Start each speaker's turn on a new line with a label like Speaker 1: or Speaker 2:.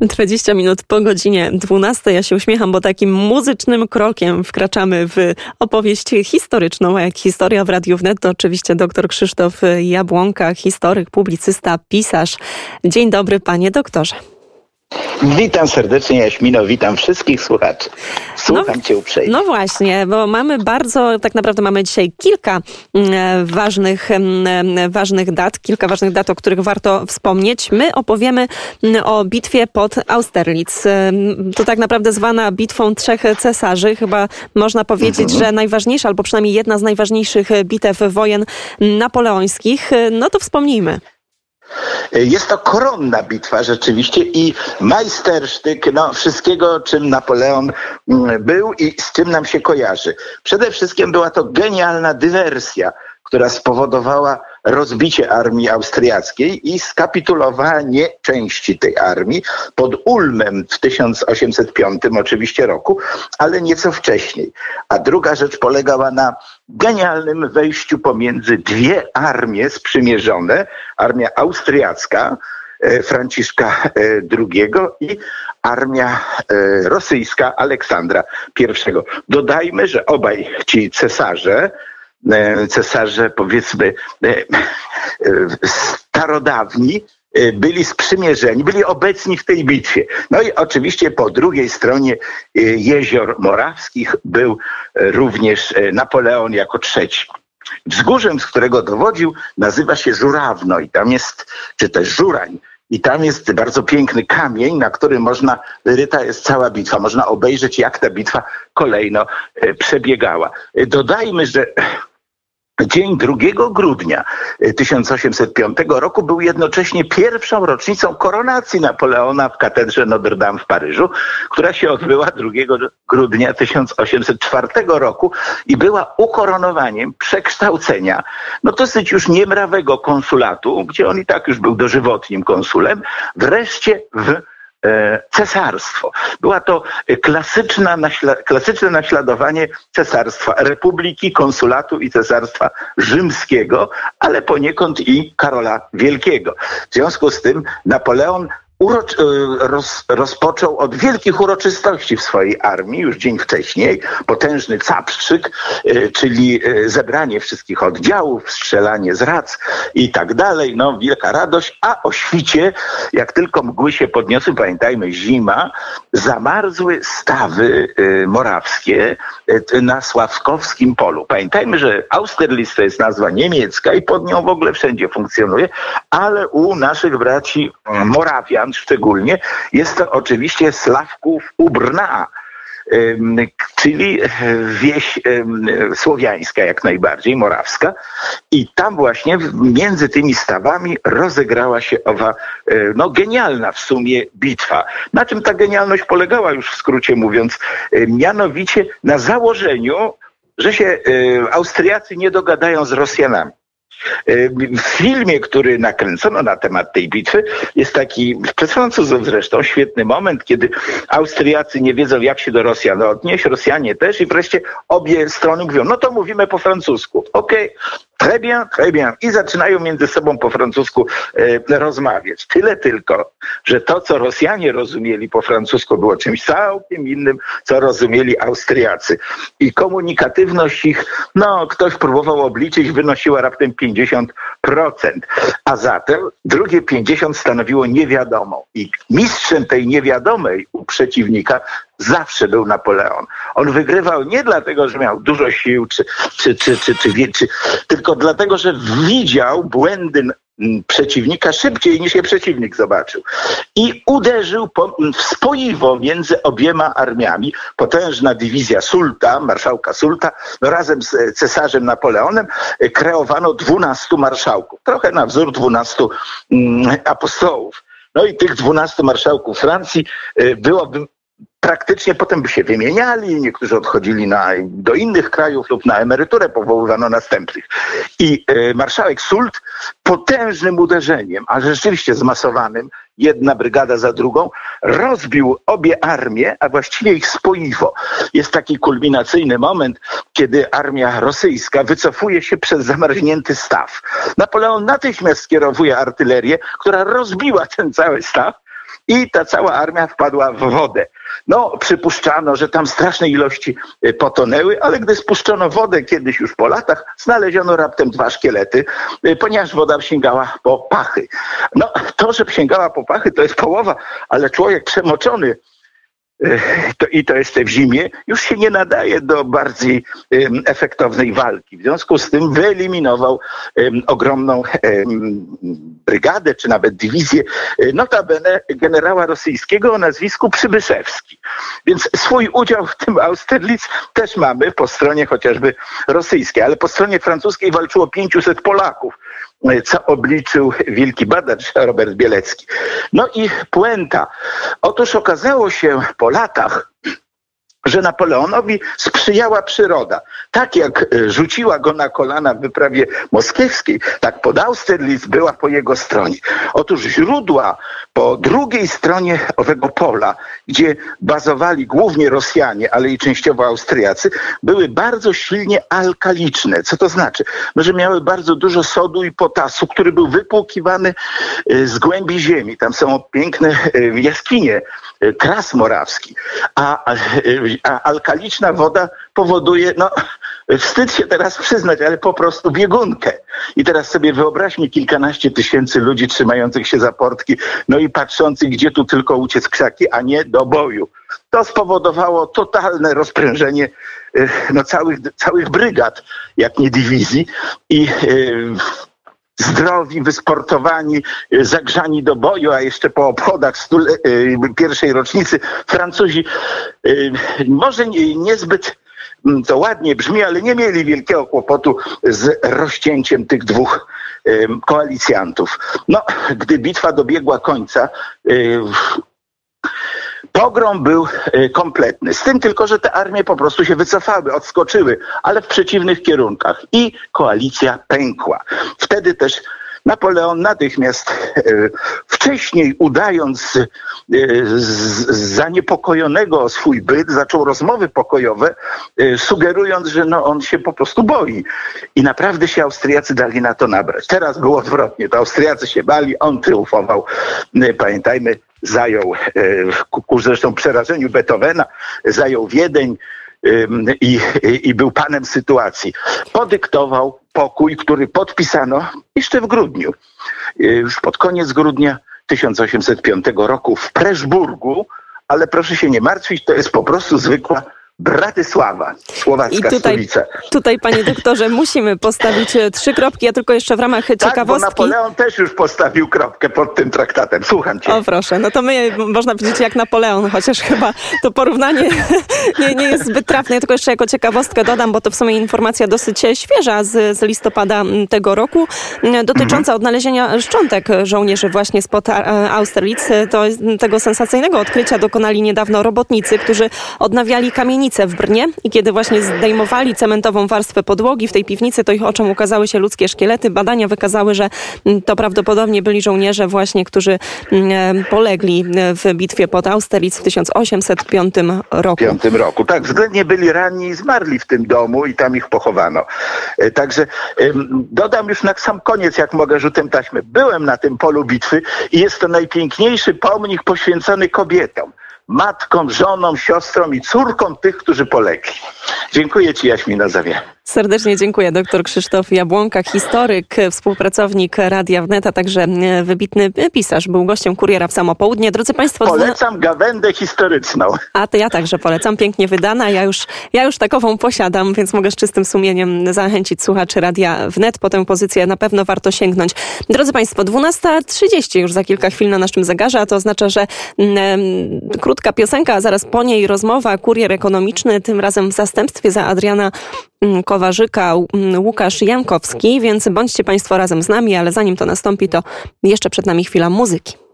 Speaker 1: 20 minut po godzinie 12. Ja się uśmiecham, bo takim muzycznym krokiem wkraczamy w opowieść historyczną. A jak historia w Radiu Wnet, to oczywiście dr Krzysztof Jabłonka, historyk, publicysta, pisarz. Dzień dobry, panie doktorze.
Speaker 2: Witam serdecznie Jaśmino, witam wszystkich słuchaczy. Słucham no, cię uprzejmie.
Speaker 1: No właśnie, bo mamy bardzo, tak naprawdę mamy dzisiaj kilka mm, ważnych, mm, ważnych dat, kilka ważnych dat, o których warto wspomnieć. My opowiemy mm, o bitwie pod Austerlitz. To tak naprawdę zwana bitwą trzech cesarzy. Chyba można powiedzieć, mhm. że najważniejsza, albo przynajmniej jedna z najważniejszych bitew wojen napoleońskich. No to wspomnijmy.
Speaker 2: Jest to koronna bitwa rzeczywiście i majstersztyk no, wszystkiego, czym Napoleon mm, był i z czym nam się kojarzy. Przede wszystkim była to genialna dywersja, która spowodowała rozbicie armii austriackiej i skapitulowanie części tej armii pod Ulmem w 1805 oczywiście roku, ale nieco wcześniej. A druga rzecz polegała na genialnym wejściu pomiędzy dwie armie sprzymierzone, armia austriacka, e, Franciszka II e, i armia e, rosyjska Aleksandra I. Dodajmy, że obaj ci cesarze cesarze, powiedzmy, e, e, starodawni, byli sprzymierzeni, byli obecni w tej bitwie. No i oczywiście po drugiej stronie jezior morawskich był również Napoleon jako trzeci. Wzgórzem, z którego dowodził, nazywa się Żurawno i tam jest, czy też Żurań, i tam jest bardzo piękny kamień, na którym można, wyryta jest cała bitwa. Można obejrzeć, jak ta bitwa kolejno przebiegała. Dodajmy, że Dzień 2 grudnia 1805 roku był jednocześnie pierwszą rocznicą koronacji Napoleona w katedrze Notre Dame w Paryżu, która się odbyła 2 grudnia 1804 roku i była ukoronowaniem przekształcenia no dosyć już niemrawego konsulatu, gdzie on i tak już był dożywotnim konsulem, wreszcie w E, cesarstwo. Była to klasyczna, klasyczne naśladowanie cesarstwa, republiki, konsulatu i cesarstwa rzymskiego, ale poniekąd i Karola Wielkiego. W związku z tym Napoleon urocz, e, roz, rozpoczął od wielkich uroczystości w swojej armii już dzień wcześniej. Potężny capstrzyk, e, czyli e, zebranie wszystkich oddziałów, strzelanie z rac i tak dalej. No, wielka radość. A o świcie, jak tylko mgły się podniosły, pamiętajmy, zima, zamarzły stawy morawskie na Sławkowskim polu. Pamiętajmy, że Austerlitz to jest nazwa niemiecka i pod nią w ogóle wszędzie funkcjonuje, ale u naszych braci Morawian szczególnie, jest to oczywiście Sławków Ubrna, czyli wieś słowiańska jak najbardziej, morawska. I tam właśnie między tymi stawami rozegrała się owa e, no, genialna w sumie bitwa. Na czym ta genialność polegała już w skrócie mówiąc? E, mianowicie na założeniu, że się e, Austriacy nie dogadają z Rosjanami. W filmie, który nakręcono na temat tej bitwy, jest taki przed Francuzów zresztą świetny moment, kiedy Austriacy nie wiedzą, jak się do Rosjan odnieść, Rosjanie też i wreszcie obie strony mówią, no to mówimy po francusku. Okej, okay, Très bien, très bien. I zaczynają między sobą po francusku e, rozmawiać. Tyle tylko, że to, co Rosjanie rozumieli po francusku, było czymś całkiem innym, co rozumieli Austriacy. I komunikatywność ich, no, ktoś próbował obliczyć, wynosiła raptem 50%. A zatem drugie 50 stanowiło niewiadomą. I mistrzem tej niewiadomej u przeciwnika zawsze był Napoleon. On wygrywał nie dlatego, że miał dużo sił, czy, czy, czy, czy, tylko dlatego, że widział błędy przeciwnika szybciej niż je przeciwnik zobaczył. I uderzył po, w spoiwo między obiema armiami. Potężna dywizja Sulta, marszałka Sulta, no razem z cesarzem Napoleonem kreowano dwunastu marszałków. Trochę na wzór dwunastu apostołów. No i tych dwunastu marszałków Francji y, byłoby praktycznie potem by się wymieniali, niektórzy odchodzili na, do innych krajów lub na emeryturę powoływano następnych. I e, marszałek Sult potężnym uderzeniem, a rzeczywiście zmasowanym, jedna brygada za drugą, rozbił obie armie, a właściwie ich spoiwo. Jest taki kulminacyjny moment, kiedy armia rosyjska wycofuje się przez zamarznięty staw. Napoleon natychmiast skierowuje artylerię, która rozbiła ten cały staw, i ta cała armia wpadła w wodę. No, przypuszczano, że tam straszne ilości y, potonęły, ale gdy spuszczono wodę kiedyś już po latach, znaleziono raptem dwa szkielety, y, ponieważ woda sięgała po pachy. No, to, że sięgała po pachy, to jest połowa, ale człowiek przemoczony to, i to jest w zimie, już się nie nadaje do bardziej um, efektownej walki. W związku z tym wyeliminował um, ogromną um, brygadę, czy nawet dywizję, notabene generała rosyjskiego o nazwisku Przybyszewski. Więc swój udział w tym Austerlitz też mamy po stronie chociażby rosyjskiej, ale po stronie francuskiej walczyło 500 Polaków co obliczył wielki badacz Robert Bielecki. No i puenta. Otóż okazało się po latach, że Napoleonowi sprzyjała przyroda. Tak jak e, rzuciła go na kolana w wyprawie moskiewskiej, tak pod Austerlitz była po jego stronie. Otóż źródła po drugiej stronie owego pola, gdzie bazowali głównie Rosjanie, ale i częściowo Austriacy, były bardzo silnie alkaliczne. Co to znaczy? No, że miały bardzo dużo sodu i potasu, który był wypłukiwany e, z głębi ziemi. Tam są piękne e, jaskinie, kras morawski. A a alkaliczna woda powoduje, no wstyd się teraz przyznać, ale po prostu biegunkę. I teraz sobie wyobraźmy kilkanaście tysięcy ludzi trzymających się za portki, no i patrzących, gdzie tu tylko uciec krzaki, a nie do boju. To spowodowało totalne rozprężenie e, no, całych, całych brygad, jak nie dywizji. I yy, zdrowi, wysportowani, y, zagrzani do boju, a jeszcze po obchodach stule, y, pierwszej rocznicy Francuzi y, może niezbyt mm, to ładnie brzmi, ale nie mieli wielkiego kłopotu z rozcięciem tych dwóch koalicjantów. No, gdy bitwa dobiegła końca, Pogrom był e, kompletny. Z tym tylko, że te armie po prostu się wycofały, odskoczyły, ale w przeciwnych kierunkach i koalicja pękła. Wtedy też Napoleon natychmiast e, wcześniej udając e, zaniepokojonego o swój byt, zaczął rozmowy pokojowe, sugerując, że no on się po prostu boi. I naprawdę się Austriacy dali na to nabrać. Teraz było odwrotnie. To Austriacy się bali, on triumfował. Pamiętajmy, zajął, e, ku zresztą przerażeniu Beethovena, zajął Wiedeń i, i był panem sytuacji. Podyktował pokój, który podpisano jeszcze w grudniu. E, już pod koniec grudnia 1805 roku w Preszburgu, ale proszę się nie martwić, to jest po prostu zwykła Bratysława, słowacka I tutaj, stolica.
Speaker 1: Tutaj, panie doktorze, musimy postawić e, trzy kropki. Ja tylko jeszcze w ramach tak, ciekawostki...
Speaker 2: bo Napoleon też już postawił kropkę pod tym traktatem. Słucham cię.
Speaker 1: O proszę, no to my, można powiedzieć, jak Napoleon, chociaż chyba to porównanie nie, nie jest zbyt trafne. Ja tylko jeszcze jako ciekawostkę dodam, bo to w sumie informacja dosyć świeża z, z listopada tego roku, dotycząca mhm. odnalezienia szczątek żołnierzy właśnie spod Austerlitz. To tego sensacyjnego odkrycia dokonali niedawno robotnicy, którzy odnawiali kamienice w Brnie i kiedy właśnie zdejmowali cementową warstwę podłogi w tej piwnicy, to ich oczom ukazały się ludzkie szkielety. Badania wykazały, że mm, to prawdopodobnie byli żołnierze właśnie, którzy mm, polegli w bitwie pod Austerlitz w 1805 roku.
Speaker 2: 5 roku. Tak, względnie byli ranni i zmarli w tym domu i tam ich pochowano. E, także dodam już na sam koniec, jak mogę rzutem taśmy. Byłem na tym polu bitwy i jest to najpiękniejszy pomnik poświęcony kobietom matkom, żonom, siostrom i córkom tych, którzy polegli. Dziękuję Ci, Jaśmina, za wiele.
Speaker 1: Serdecznie dziękuję. Doktor Krzysztof Jabłonka, historyk, współpracownik Radia Wnet, a także wybitny pisarz. Był gościem Kuriera w samo południe. Drodzy Państwo...
Speaker 2: Polecam gawędę historyczną.
Speaker 1: A to ja także polecam. Pięknie wydana. Ja już, ja już takową posiadam, więc mogę z czystym sumieniem zachęcić słuchaczy Radia Wnet. Po tę pozycję na pewno warto sięgnąć. Drodzy Państwo, 12.30 już za kilka chwil na naszym zegarze, a to oznacza, że mm, krótka piosenka, a zaraz po niej rozmowa. Kurier ekonomiczny, tym razem w zastępstwie za Adriana Mm, Kowarzyka, mm, Łukasz Jankowski, więc bądźcie Państwo razem z nami, ale zanim to nastąpi, to jeszcze przed nami chwila muzyki.